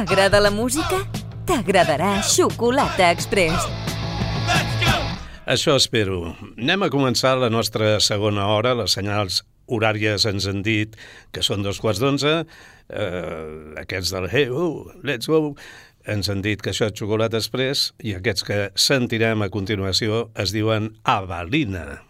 T'agrada la música? T'agradarà Xocolata Express. Això espero. Anem a començar la nostra segona hora. Les senyals horàries ens han dit que són dos quarts d'onze. Eh, aquests del Hey, oh, let's go ens han dit que això és xocolata express i aquests que sentirem a continuació es diuen Avalina.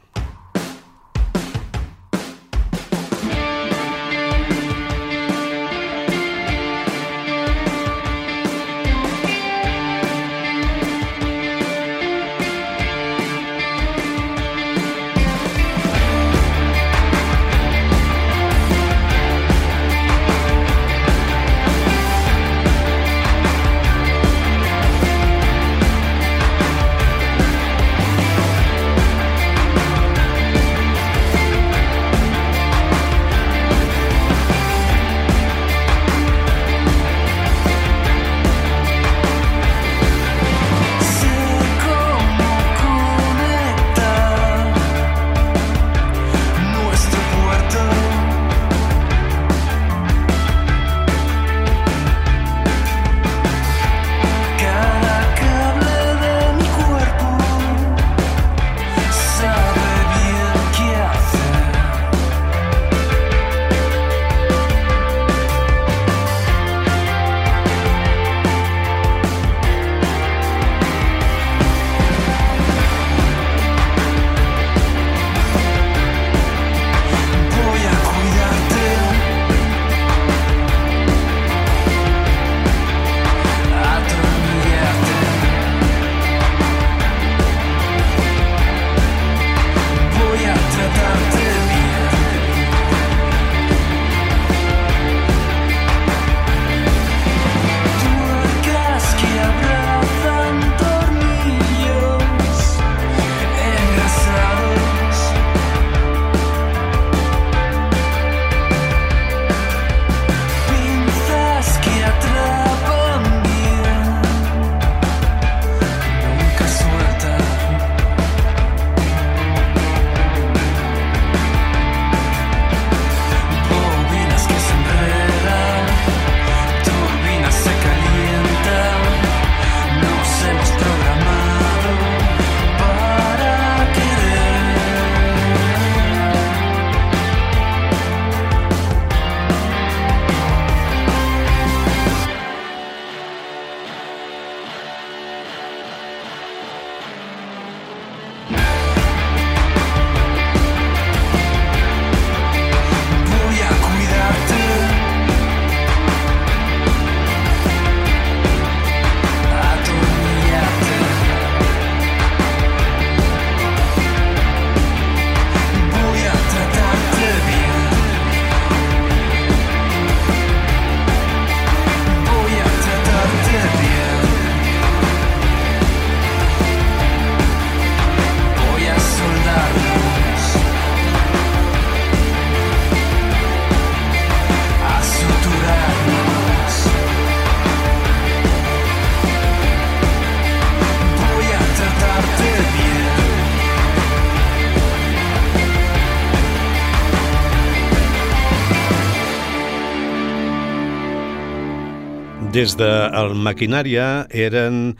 Des de el Maquinària eren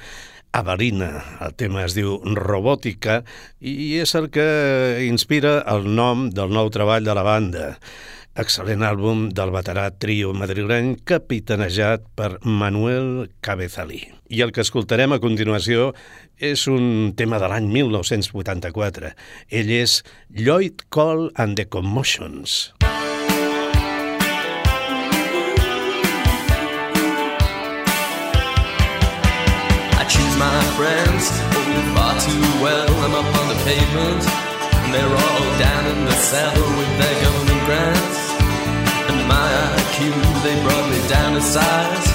Avalina. El tema es diu Robòtica i és el que inspira el nom del nou treball de la banda. Excel·lent àlbum del veterà trio madrileny capitanejat per Manuel Cabezalí. I el que escoltarem a continuació és un tema de l'any 1984. Ell és Lloyd Cole and the Commotions. My friends oh, far too well. I'm up on the pavement, and they're all down in the cellar with their government grants. And my IQ, they brought me down to size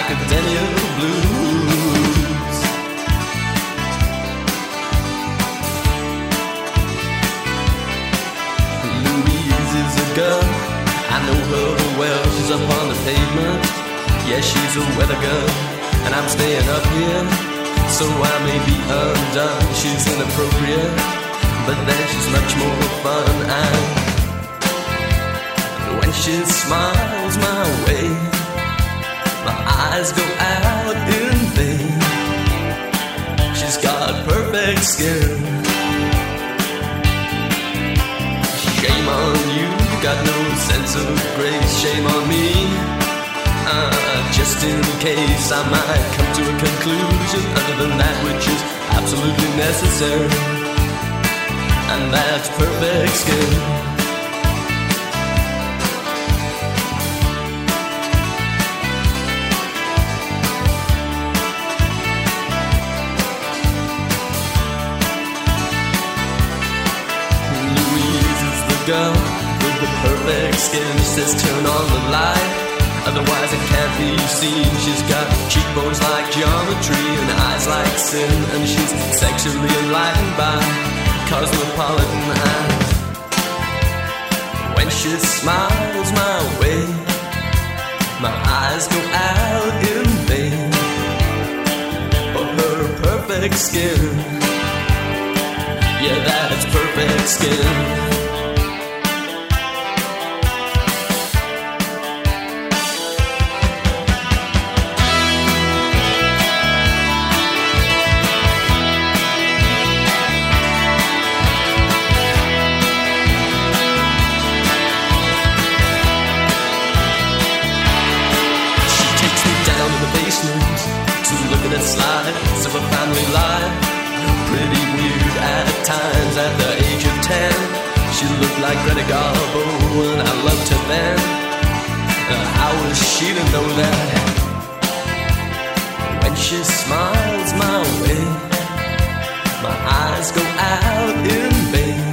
academia blues. Louise is a girl, I know her well. She's up on the pavement, yeah, she's a weather girl, and I'm staying up here so I may be undone. She's inappropriate, but then she's much more fun. And when she smiles my way, my eyes go out in vain. She's got perfect skin. Shame on you, got no sense of grace. Shame on me. Uh, just in case I might come to a conclusion other than that which is absolutely necessary, and that's perfect skin. Louise is the girl with the perfect skin says turn on the light. Otherwise it can't be seen. She's got cheekbones like geometry and eyes like sin, and she's sexually enlightened by cosmopolitan eyes. When she smiles my way, my eyes go out in vain for her perfect skin. Yeah, that's perfect skin. Like Greta Garbo and I loved her then. Uh, how was she to know that? When she smiles my way, my eyes go out in vain.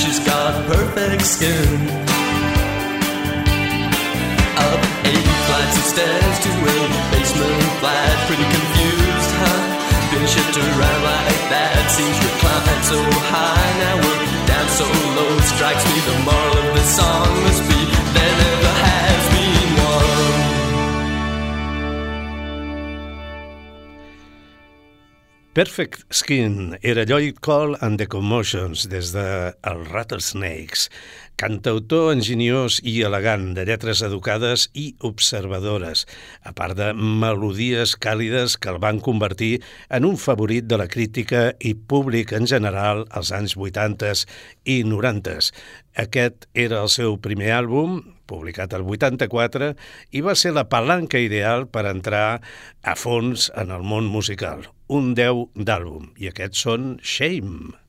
She's got perfect skin. Up eight flights of stairs to a basement flat, pretty confused? Been shipped around like that, seems reclined so high. Now we're down so low strikes me the moral of the song must be there never Perfect Skin era Lloyd Cole and the Commotions des de el Rattlesnakes, cantautor enginyós i elegant, de lletres educades i observadores, a part de melodies càlides que el van convertir en un favorit de la crítica i públic en general als anys 80 i 90. Aquest era el seu primer àlbum, publicat el 84, i va ser la palanca ideal per entrar a fons en el món musical. Un 10 d'àlbum, i aquests són Shame.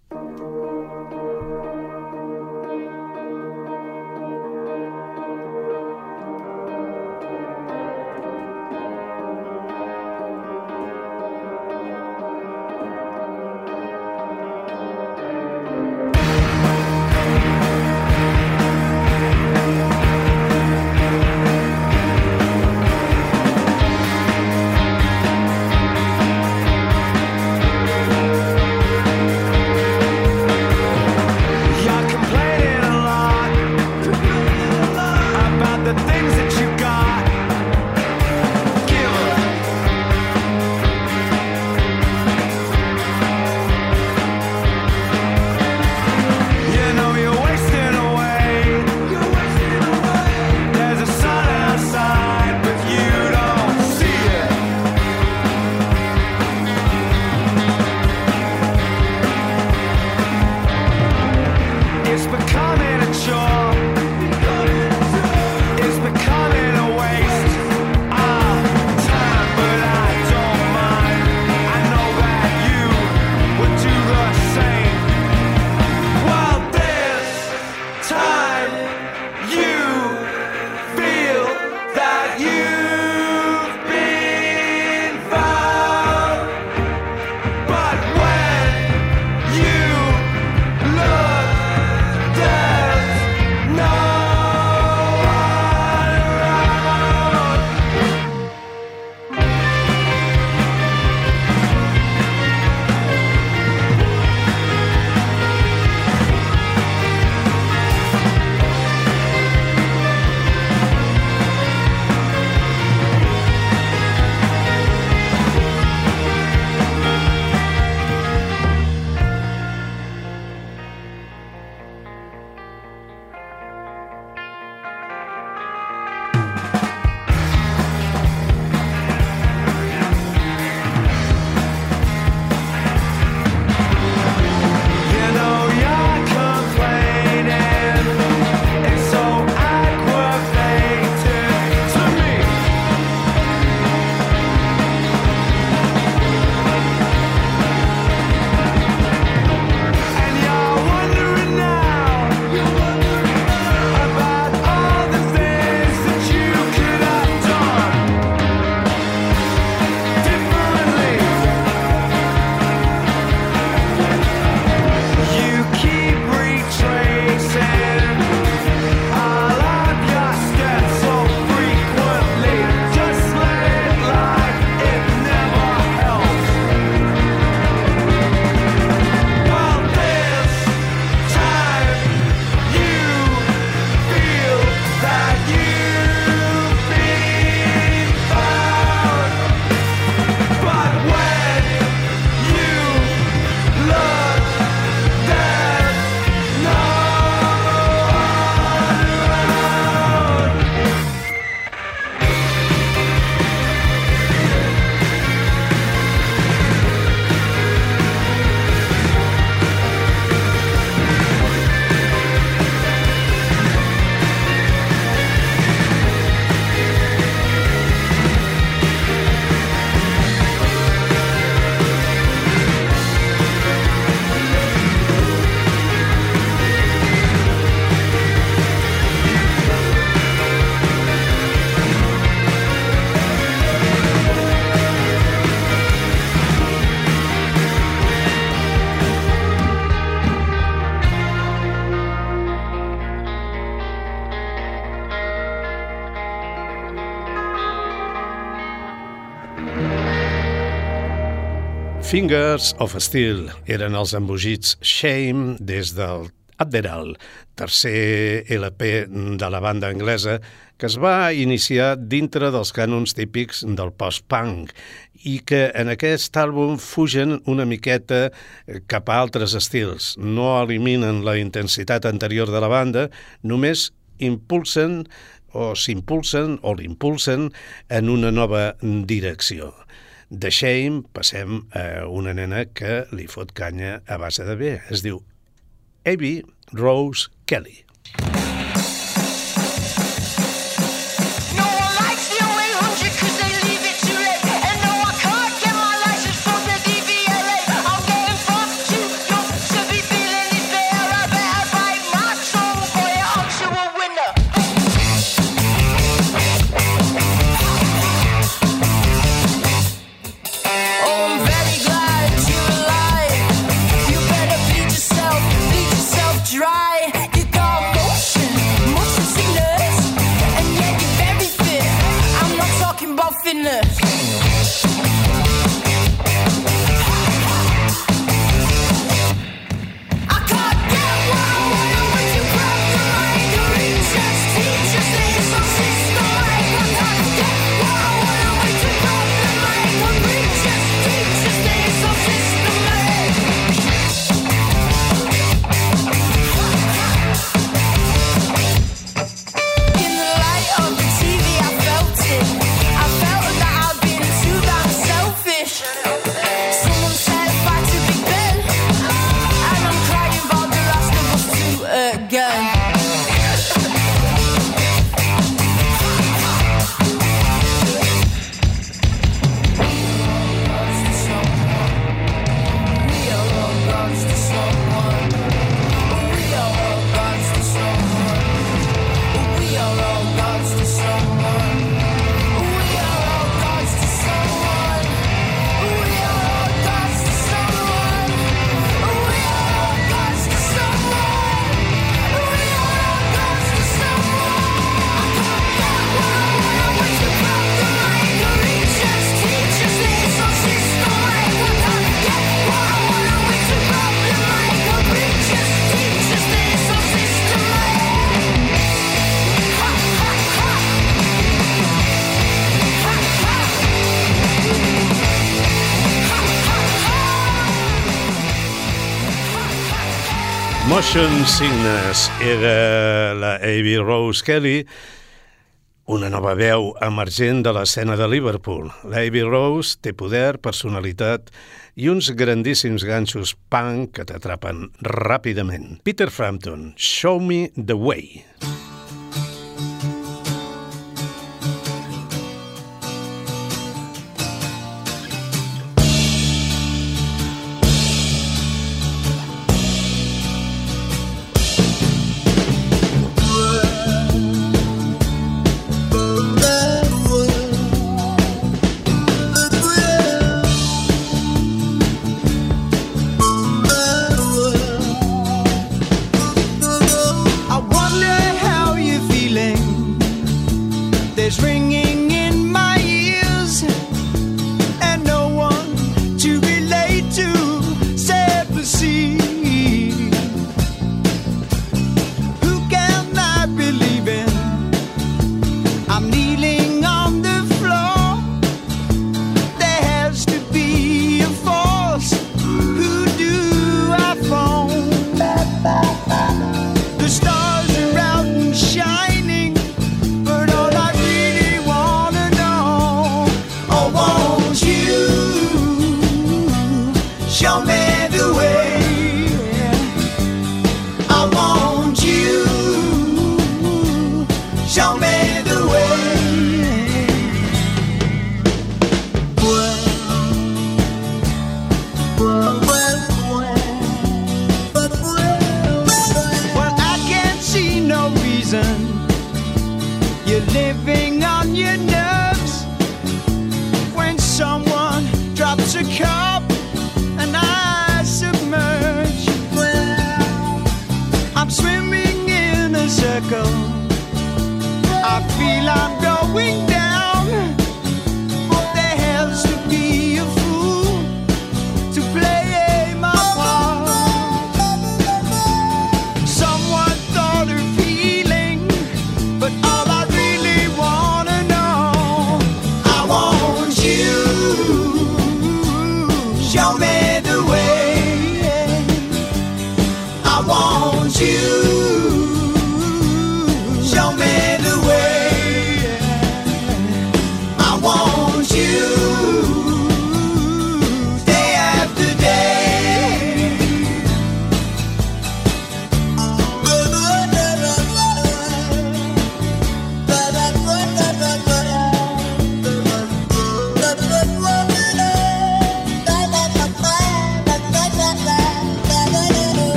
Fingers of Steel eren els embogits Shame des del Adderal, tercer LP de la banda anglesa que es va iniciar dintre dels cànons típics del post-punk i que en aquest àlbum fugen una miqueta cap a altres estils. No eliminen la intensitat anterior de la banda, només impulsen o s'impulsen o l'impulsen en una nova direcció. De Shame passem a una nena que li fot canya a base de bé. Es diu Abby Rose Kelly. Motion Sickness era la A.B. Rose Kelly, una nova veu emergent de l'escena de Liverpool. La A.B. Rose té poder, personalitat i uns grandíssims ganxos punk que t'atrapen ràpidament. Peter Frampton, Show Me the Way. Show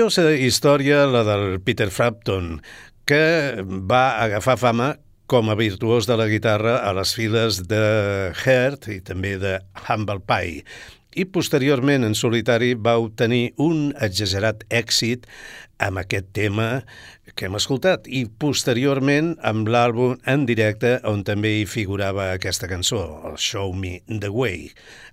Curiosa història la del Peter Frampton, que va agafar fama com a virtuós de la guitarra a les files de Heart i també de Humble Pie. I posteriorment en solitari va obtenir un exagerat èxit amb aquest tema que hem escoltat i posteriorment amb l'àlbum en directe on també hi figurava aquesta cançó, el Show Me The Way.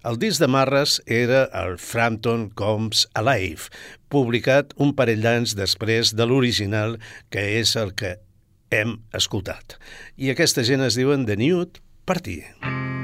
El disc de Marres era el Frampton Comes Alive, publicat un parell d'anys després de l'original que és el que hem escoltat. I aquesta gent es diuen The Nude Party. Mm.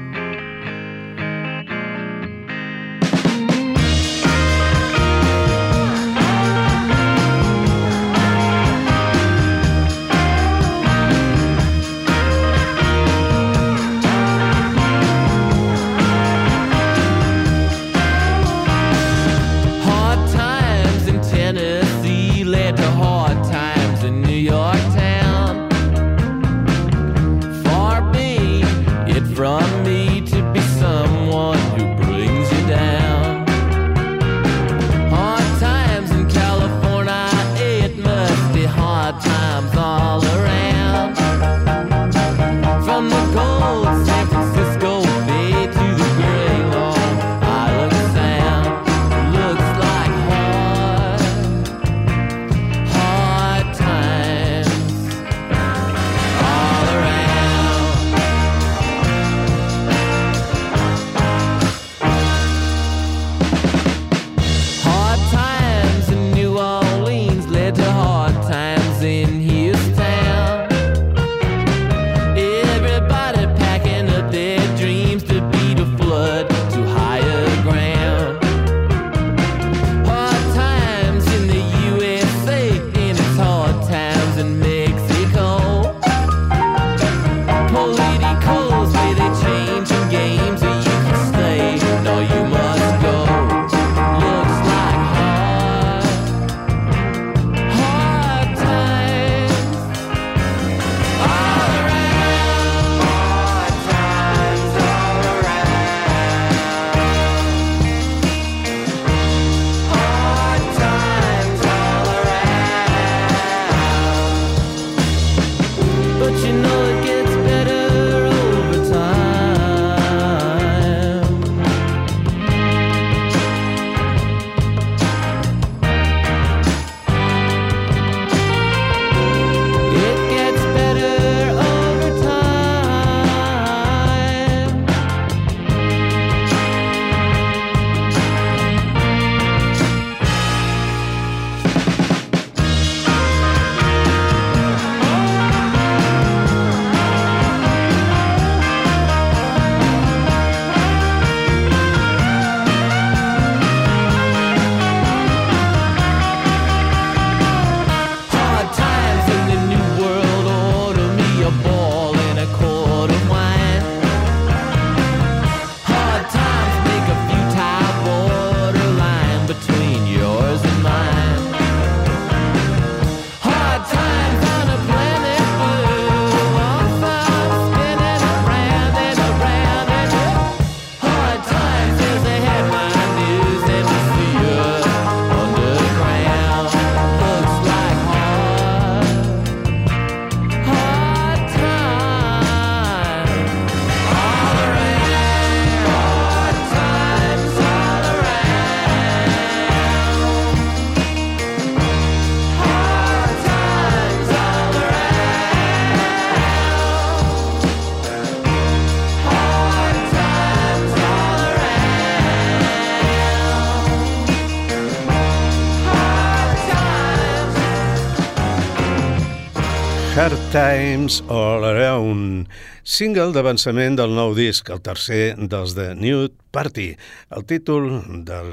Times All Around, single d'avançament del nou disc, el tercer dels The Nude Party. El títol del,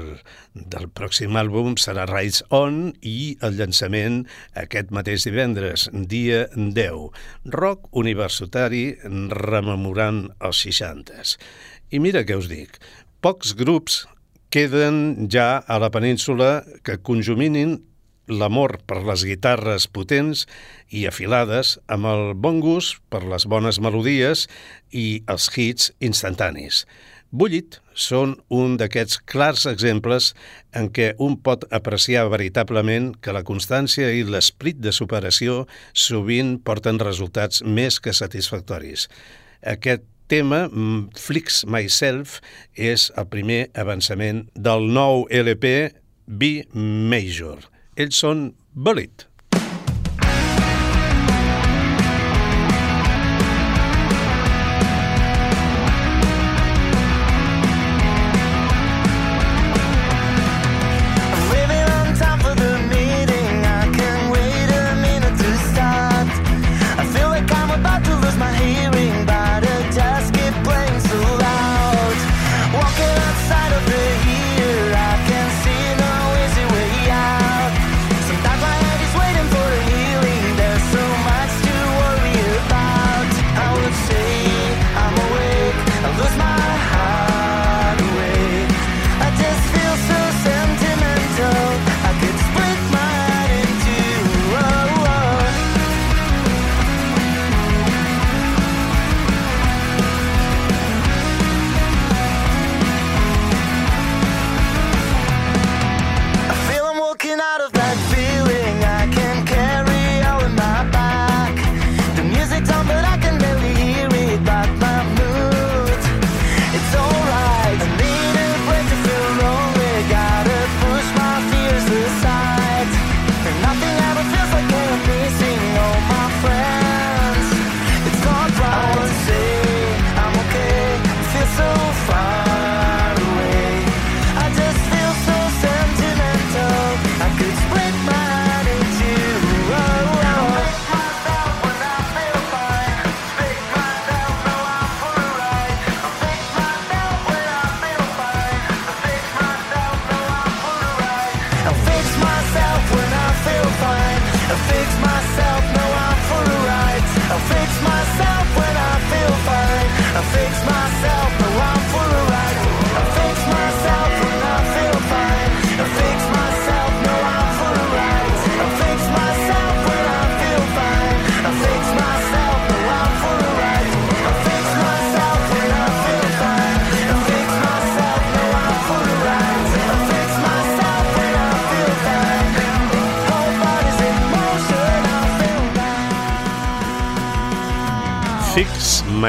del pròxim àlbum serà Rise On i el llançament aquest mateix divendres, dia 10. Rock universitari rememorant els 60s. I mira què us dic, pocs grups queden ja a la península que conjuminin l'amor per les guitarres potents i afilades amb el bon gust per les bones melodies i els hits instantanis. Bullit són un d'aquests clars exemples en què un pot apreciar veritablement que la constància i l'esprit de superació sovint porten resultats més que satisfactoris. Aquest tema, mm, Flix Myself, és el primer avançament del nou LP B Major. Ells són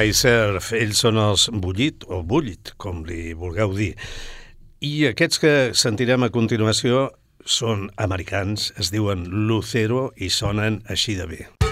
Bullet. Myself, ells són els Bullit o Bullit, com li vulgueu dir. I aquests que sentirem a continuació són americans, es diuen Lucero i sonen així de bé.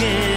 again.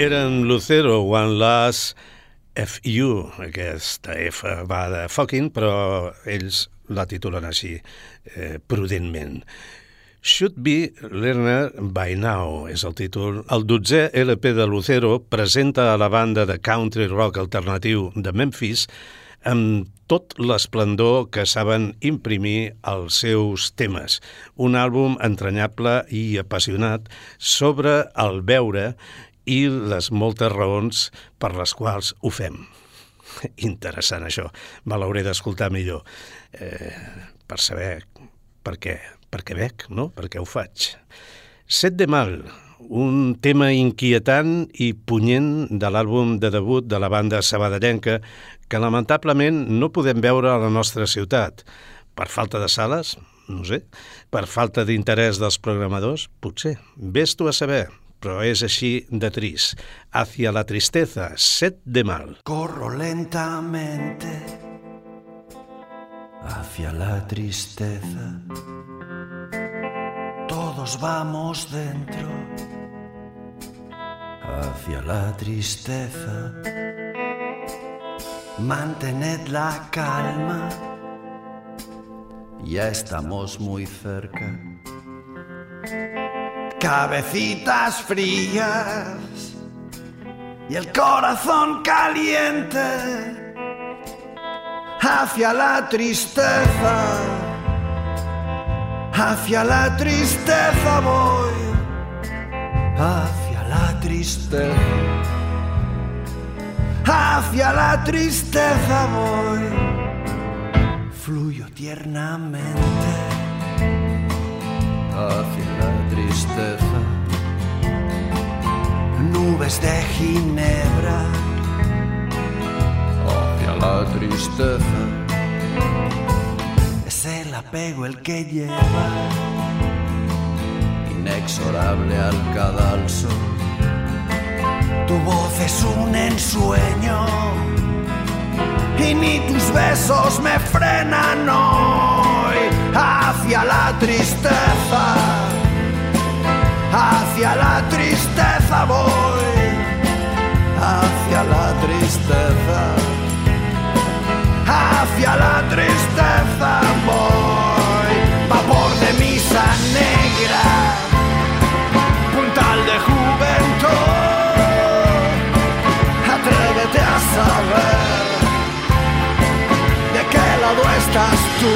Eren Lucero, One Last FU. Aquesta F va de fucking, però ells la titulen així, eh, prudentment. Should Be Learner by Now és el títol. El 12è LP de Lucero presenta a la banda de country rock alternatiu de Memphis amb tot l'esplendor que saben imprimir els seus temes. Un àlbum entranyable i apassionat sobre el veure i les moltes raons per les quals ho fem. Interessant això, me l'hauré d'escoltar millor eh, per saber per què, per què bec, no? per què ho faig. Set de mal, un tema inquietant i punyent de l'àlbum de debut de la banda sabadellenca que lamentablement no podem veure a la nostra ciutat. Per falta de sales? No sé. Per falta d'interès dels programadors? Potser. Ves tu a saber però de trist. Hacia la tristeza, set de mal. Corro lentamente hacia la tristeza. Todos vamos dentro hacia la tristeza. Mantened la calma, ya estamos muy cerca. Cabecitas frías y el corazón caliente hacia la tristeza, hacia la tristeza voy, hacia la tristeza, hacia la tristeza voy, fluyo tiernamente hacia la nubes de ginebra. La tristeza. Es el apego el que lleva. Inexorable al cadalso. Tu voz es un ensueño. Y ni tus besos me frenan hoy. Hacia la tristeza, hacia la tristeza voy, hacia la tristeza. Hacia la tristeza voy, vapor de misa negra, puntal de juventud, atrévete a saber de qué lado estás tú,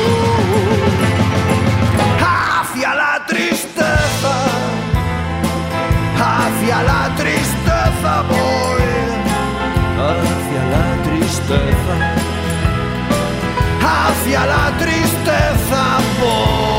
hacia la tristeza.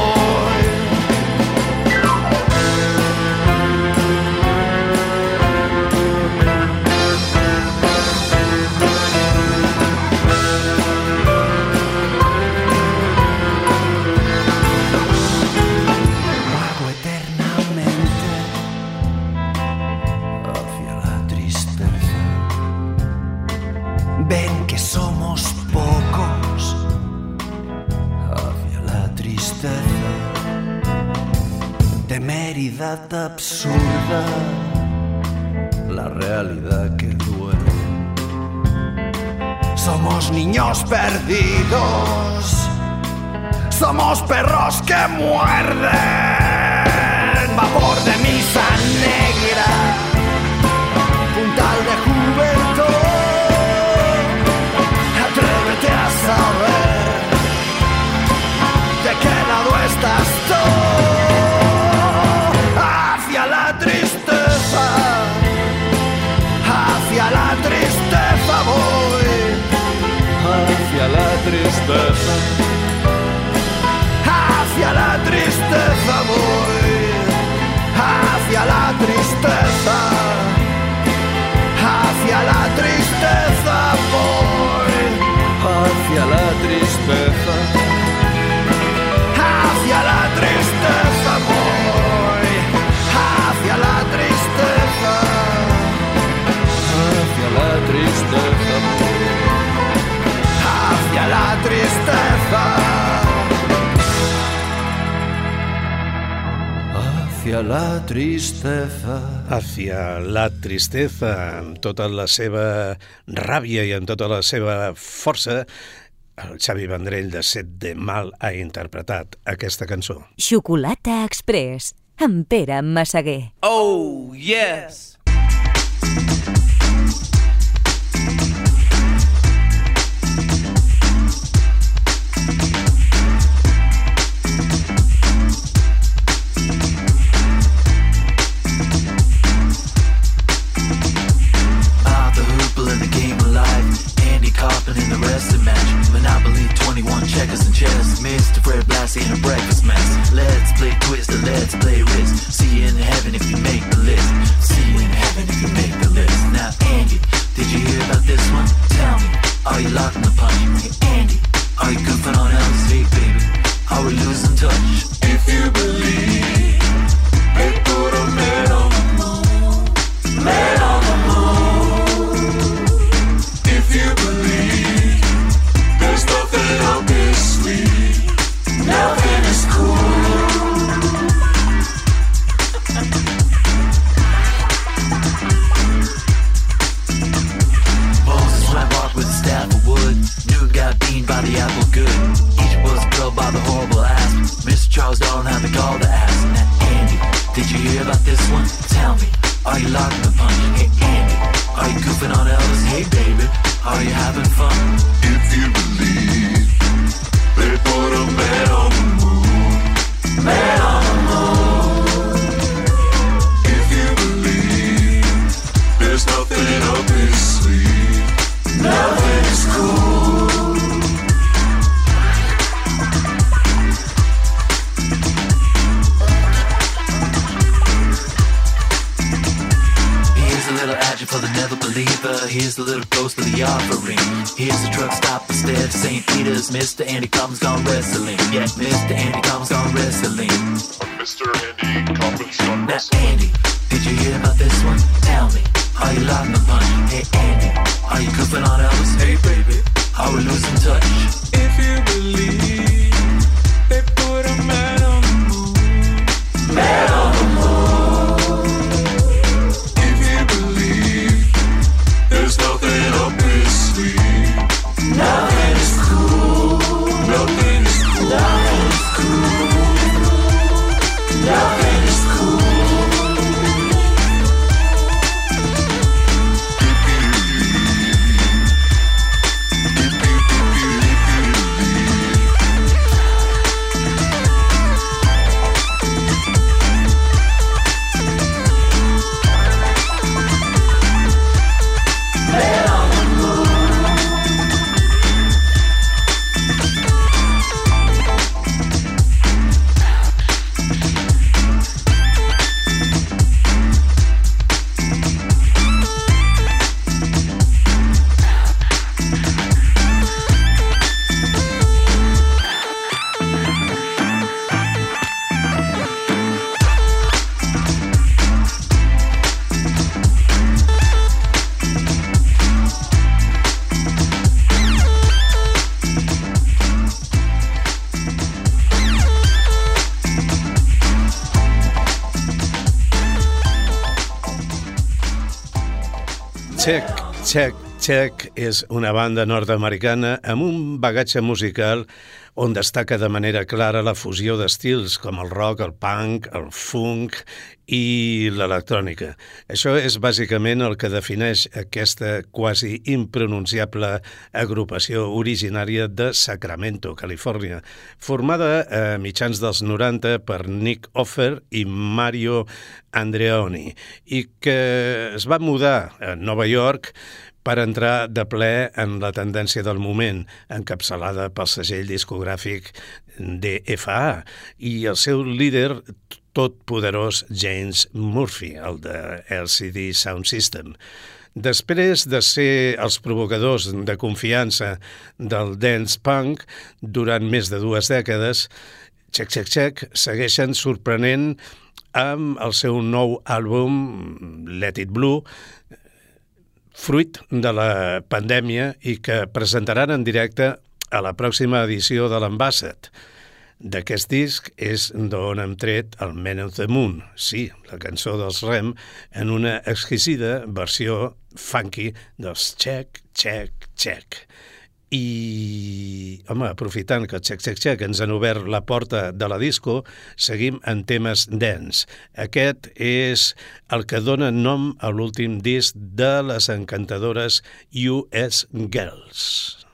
Tristeza, amb tota la seva ràbia i amb tota la seva força, el Xavi Vendrell de Set de Mal ha interpretat aquesta cançó. Xocolata Express, amb Pere Massaguer. Oh, yes! Mr. Andy Commons gone wrestling. Yeah, Mr. Andy Commons gone wrestling. Mr. Andy Coppins on Now, Andy, did you hear about this one? Tell me, are you locking the punch? Hey, Andy, are you goofing on Elvis? Hey, baby, are we losing touch? If you believe, they put a man on the moon. Man on Check, Check, és una banda nord-americana amb un bagatge musical on destaca de manera clara la fusió d'estils com el rock, el punk, el funk i l'electrònica. Això és bàsicament el que defineix aquesta quasi impronunciable agrupació originària de Sacramento, Califòrnia, formada a mitjans dels 90 per Nick Offer i Mario Andreoni, i que es va mudar a Nova York per entrar de ple en la tendència del moment, encapçalada pel segell discogràfic DFA i el seu líder tot poderós James Murphy, el de LCD Sound System. Després de ser els provocadors de confiança del dance punk durant més de dues dècades, Check Check Check segueixen sorprenent amb el seu nou àlbum Let It Blue, fruit de la pandèmia i que presentaran en directe a la pròxima edició de l'Ambassador. D'aquest disc és d'on hem tret el Man of the Moon, sí, la cançó dels Rem, en una exquisida versió funky dels Check, Check, Check. I, home, aprofitant que Check, Check, Check ens han obert la porta de la disco, seguim en temes dance. Aquest és el que dona nom a l'últim disc de les encantadores US Girls.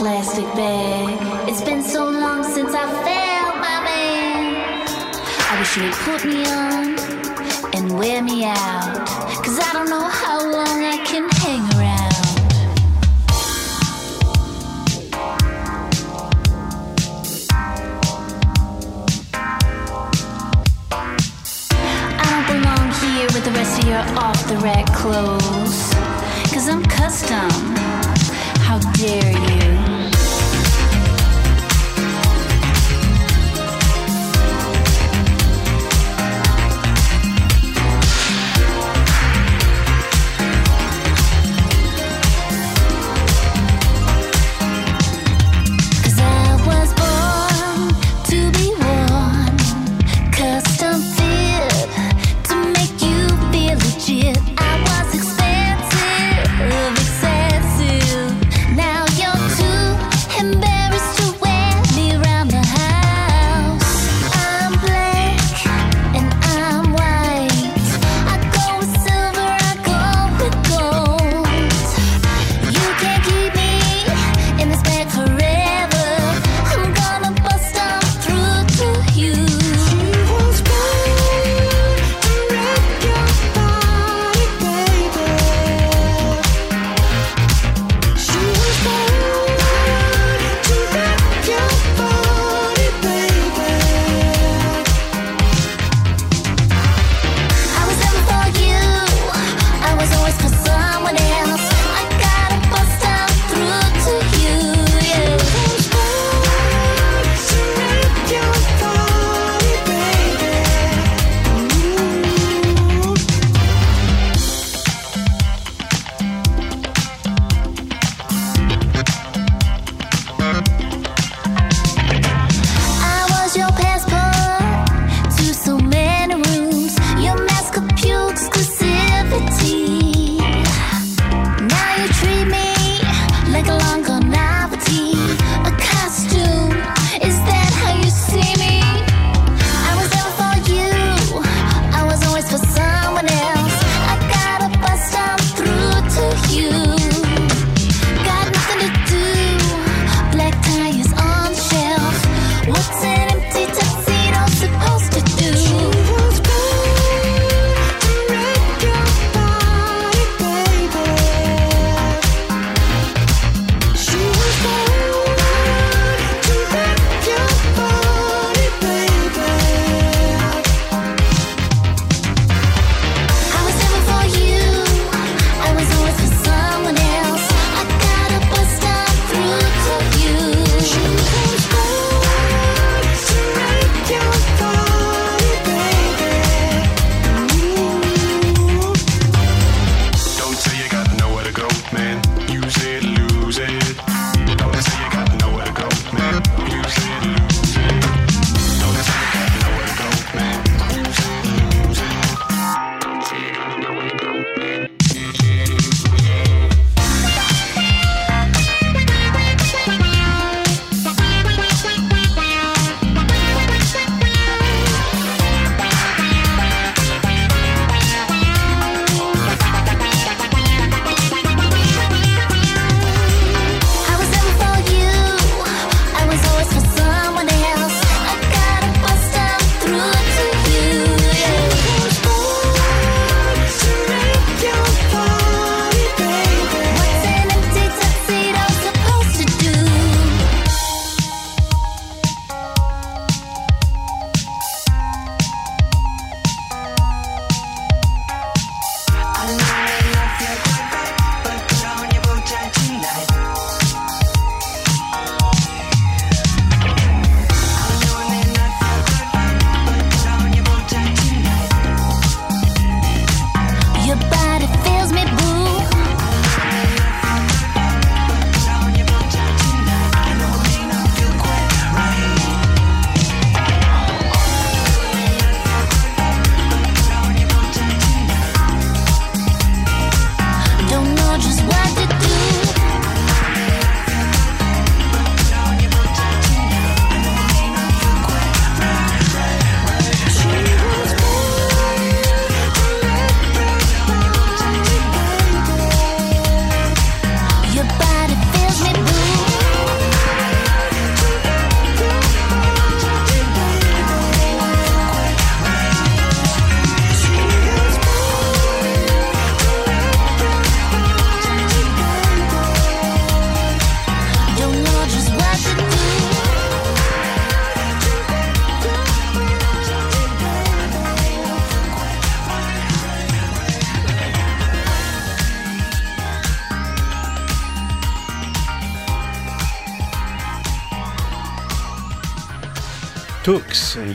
Plastic bag. It's been so long since I felt my man. I wish you'd put me on and wear me out. Cause I don't know how long I can hang around. I don't belong here with the rest of your off the rack clothes. Cause I'm custom. How dare you?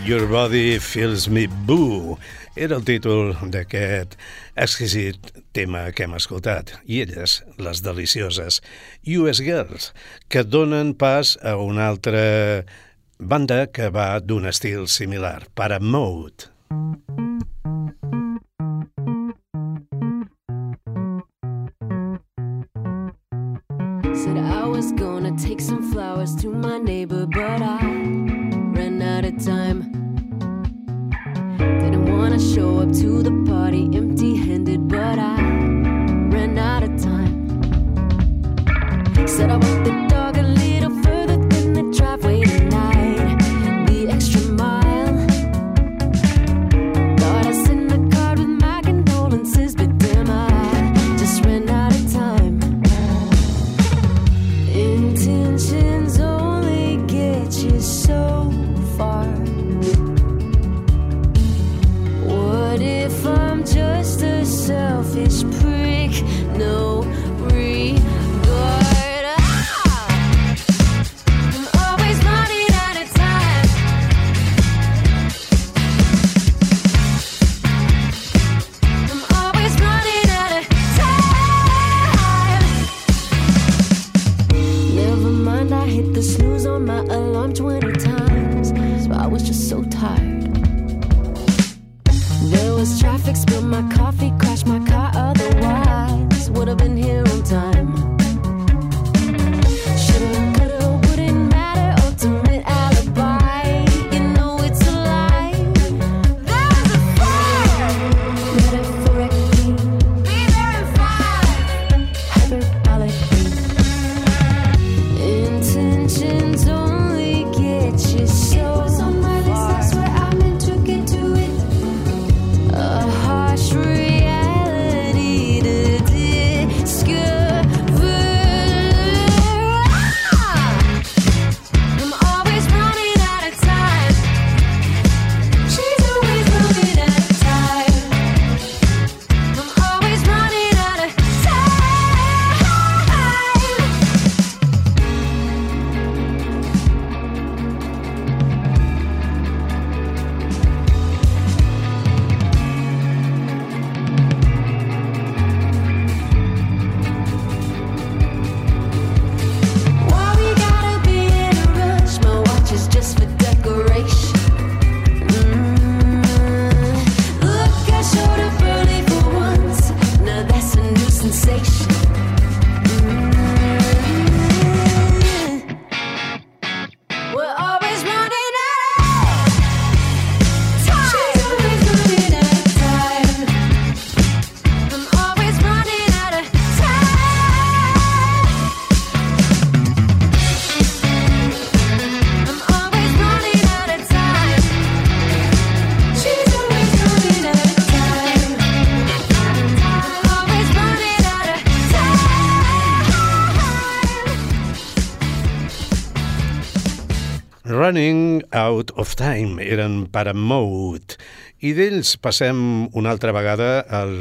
Your Body Feels Me Boo era el títol d'aquest exquisit tema que hem escoltat, i elles, les delicioses US Girls, que donen pas a una altra banda que va d'un estil similar, Paramount. Said I was gonna take some flowers to my neighbor, but I gonna show up to the party empty handed, but I ran out of time. Said I want the Out of Time, eren Paramount. I d'ells passem una altra vegada al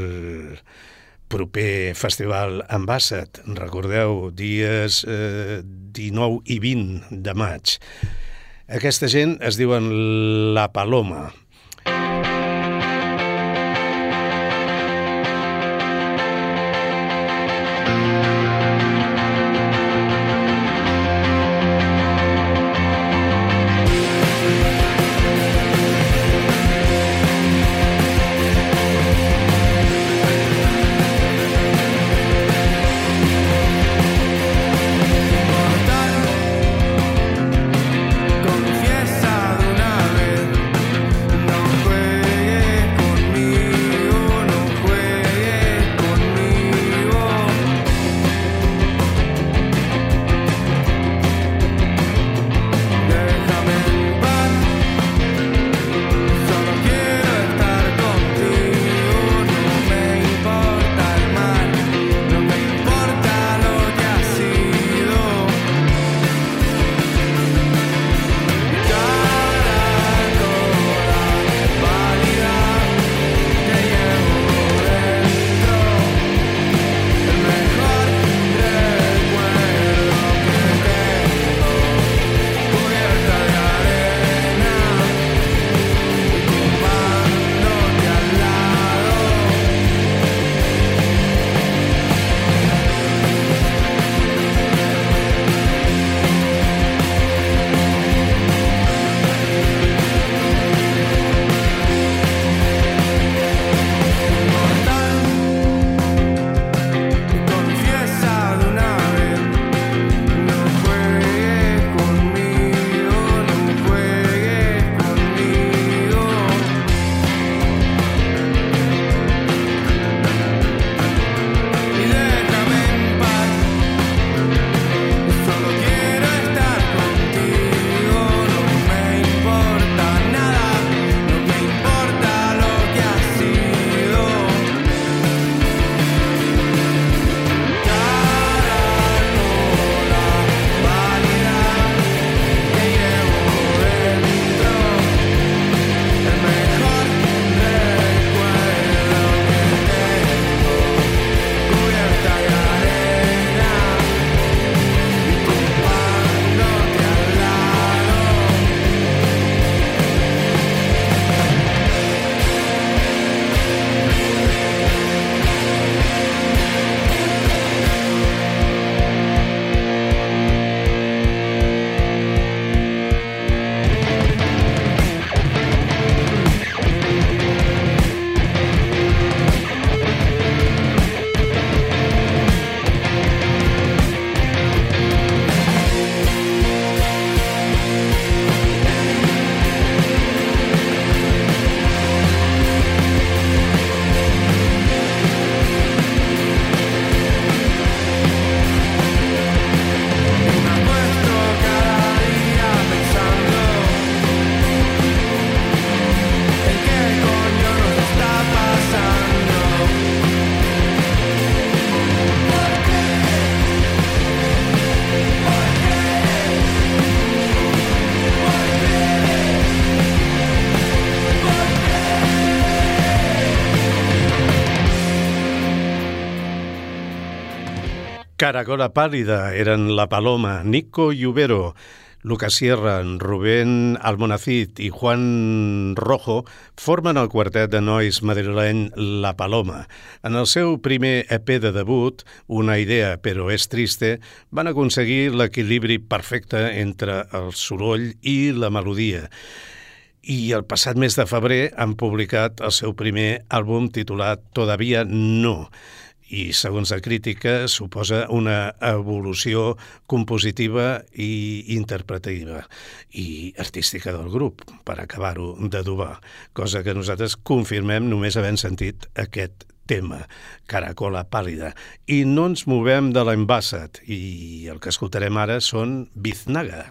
proper festival Ambassat. Recordeu, dies eh, 19 i 20 de maig. Aquesta gent es diuen La Paloma. Caracola Pàlida eren La Paloma, Nico Lluvero, Lucas Sierra, Rubén Almonacid i Juan Rojo formen el quartet de nois madrileny La Paloma. En el seu primer EP de debut, Una idea però és triste, van aconseguir l'equilibri perfecte entre el soroll i la melodia i el passat mes de febrer han publicat el seu primer àlbum titulat Todavía no i, segons la crítica, suposa una evolució compositiva i interpretativa i artística del grup, per acabar-ho d'adobar, cosa que nosaltres confirmem només havent sentit aquest tema, Caracola Pàlida. I no ens movem de l'Embassat, i el que escoltarem ara són Biznaga.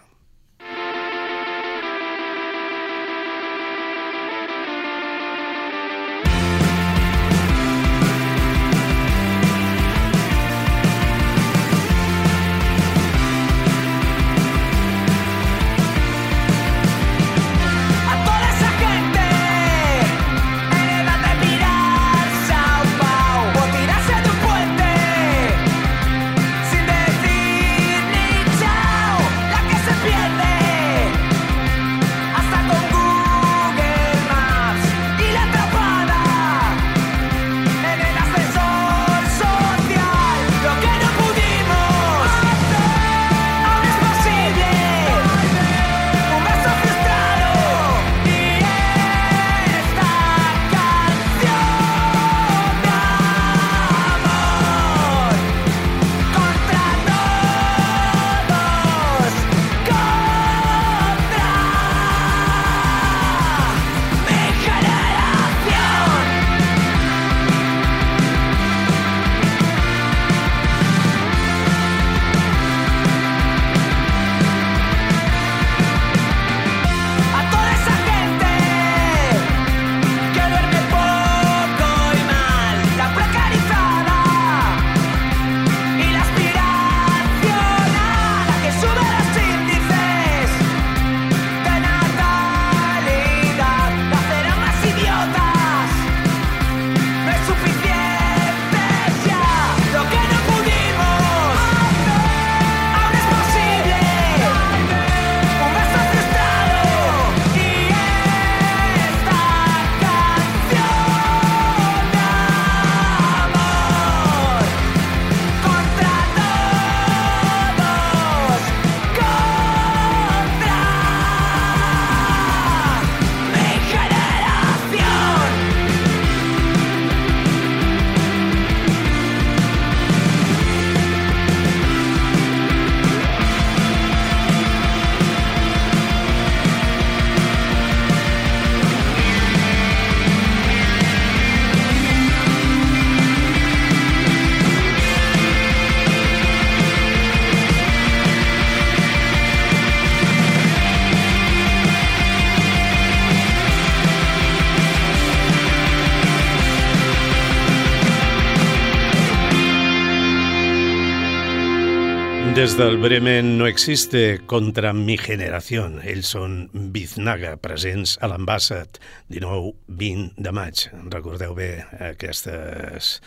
Des del Bremen no existe contra mi generació. Ells són Biznaga, presents a l'Ambassat, 19-20 de maig. Recordeu bé aquestes,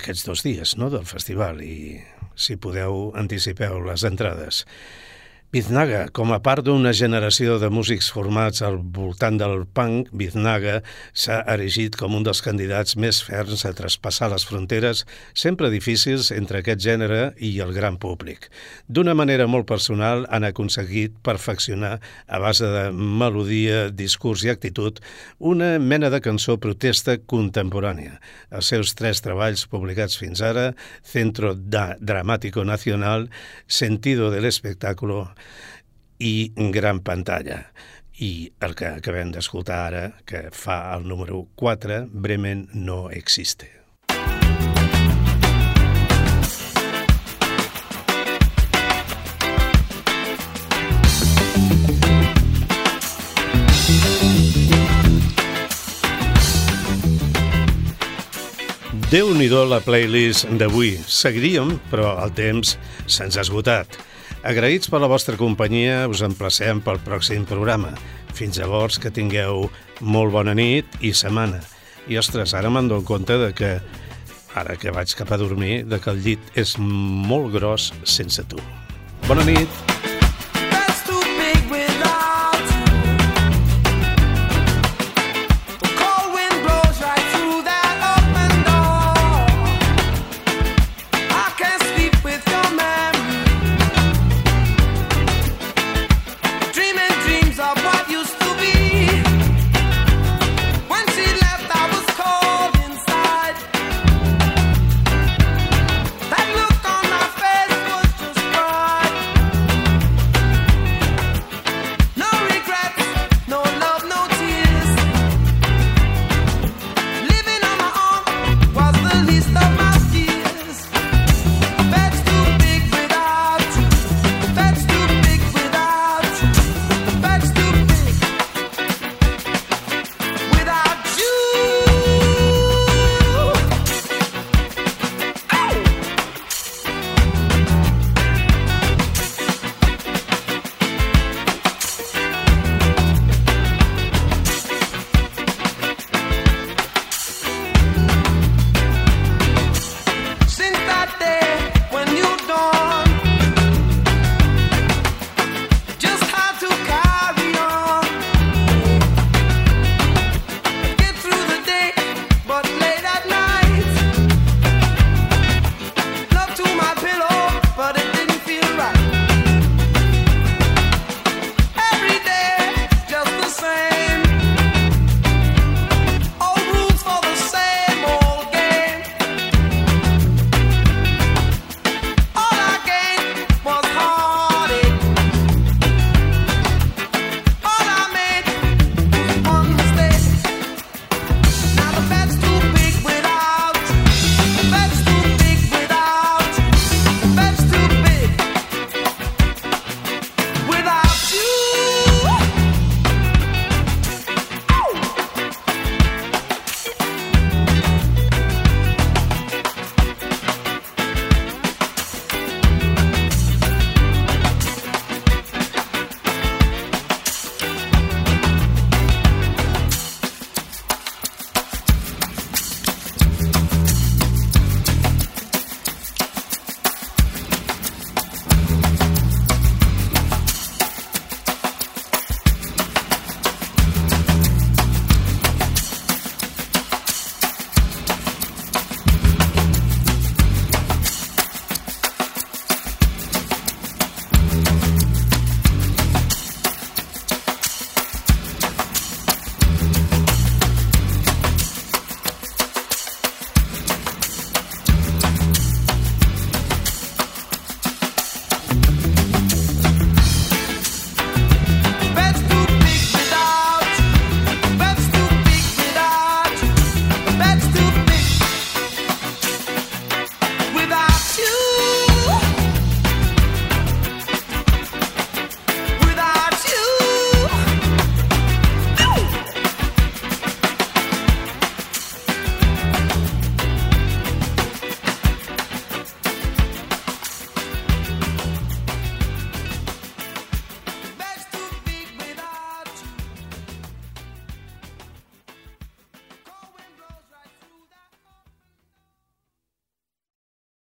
aquests dos dies no, del festival i, si podeu, anticipeu les entrades. Biznaga, com a part d'una generació de músics formats al voltant del punk, Biznaga s'ha erigit com un dels candidats més ferms a traspassar les fronteres, sempre difícils entre aquest gènere i el gran públic. D'una manera molt personal han aconseguit perfeccionar, a base de melodia, discurs i actitud, una mena de cançó protesta contemporània. Els seus tres treballs publicats fins ara, Centro da Dramático Nacional, Sentido del Espectáculo i Gran Pantalla. I el que acabem d'escoltar ara, que fa el número 4, Bremen no existe. Déu-n'hi-do la playlist d'avui. Seguiríem, però el temps se'ns ha esgotat. Agraïts per la vostra companyia, us emplacem pel pròxim programa. Fins llavors, que tingueu molt bona nit i setmana. I, ostres, ara me'n dono compte de que ara que vaig cap a dormir, de que el llit és molt gros sense tu. Bona nit.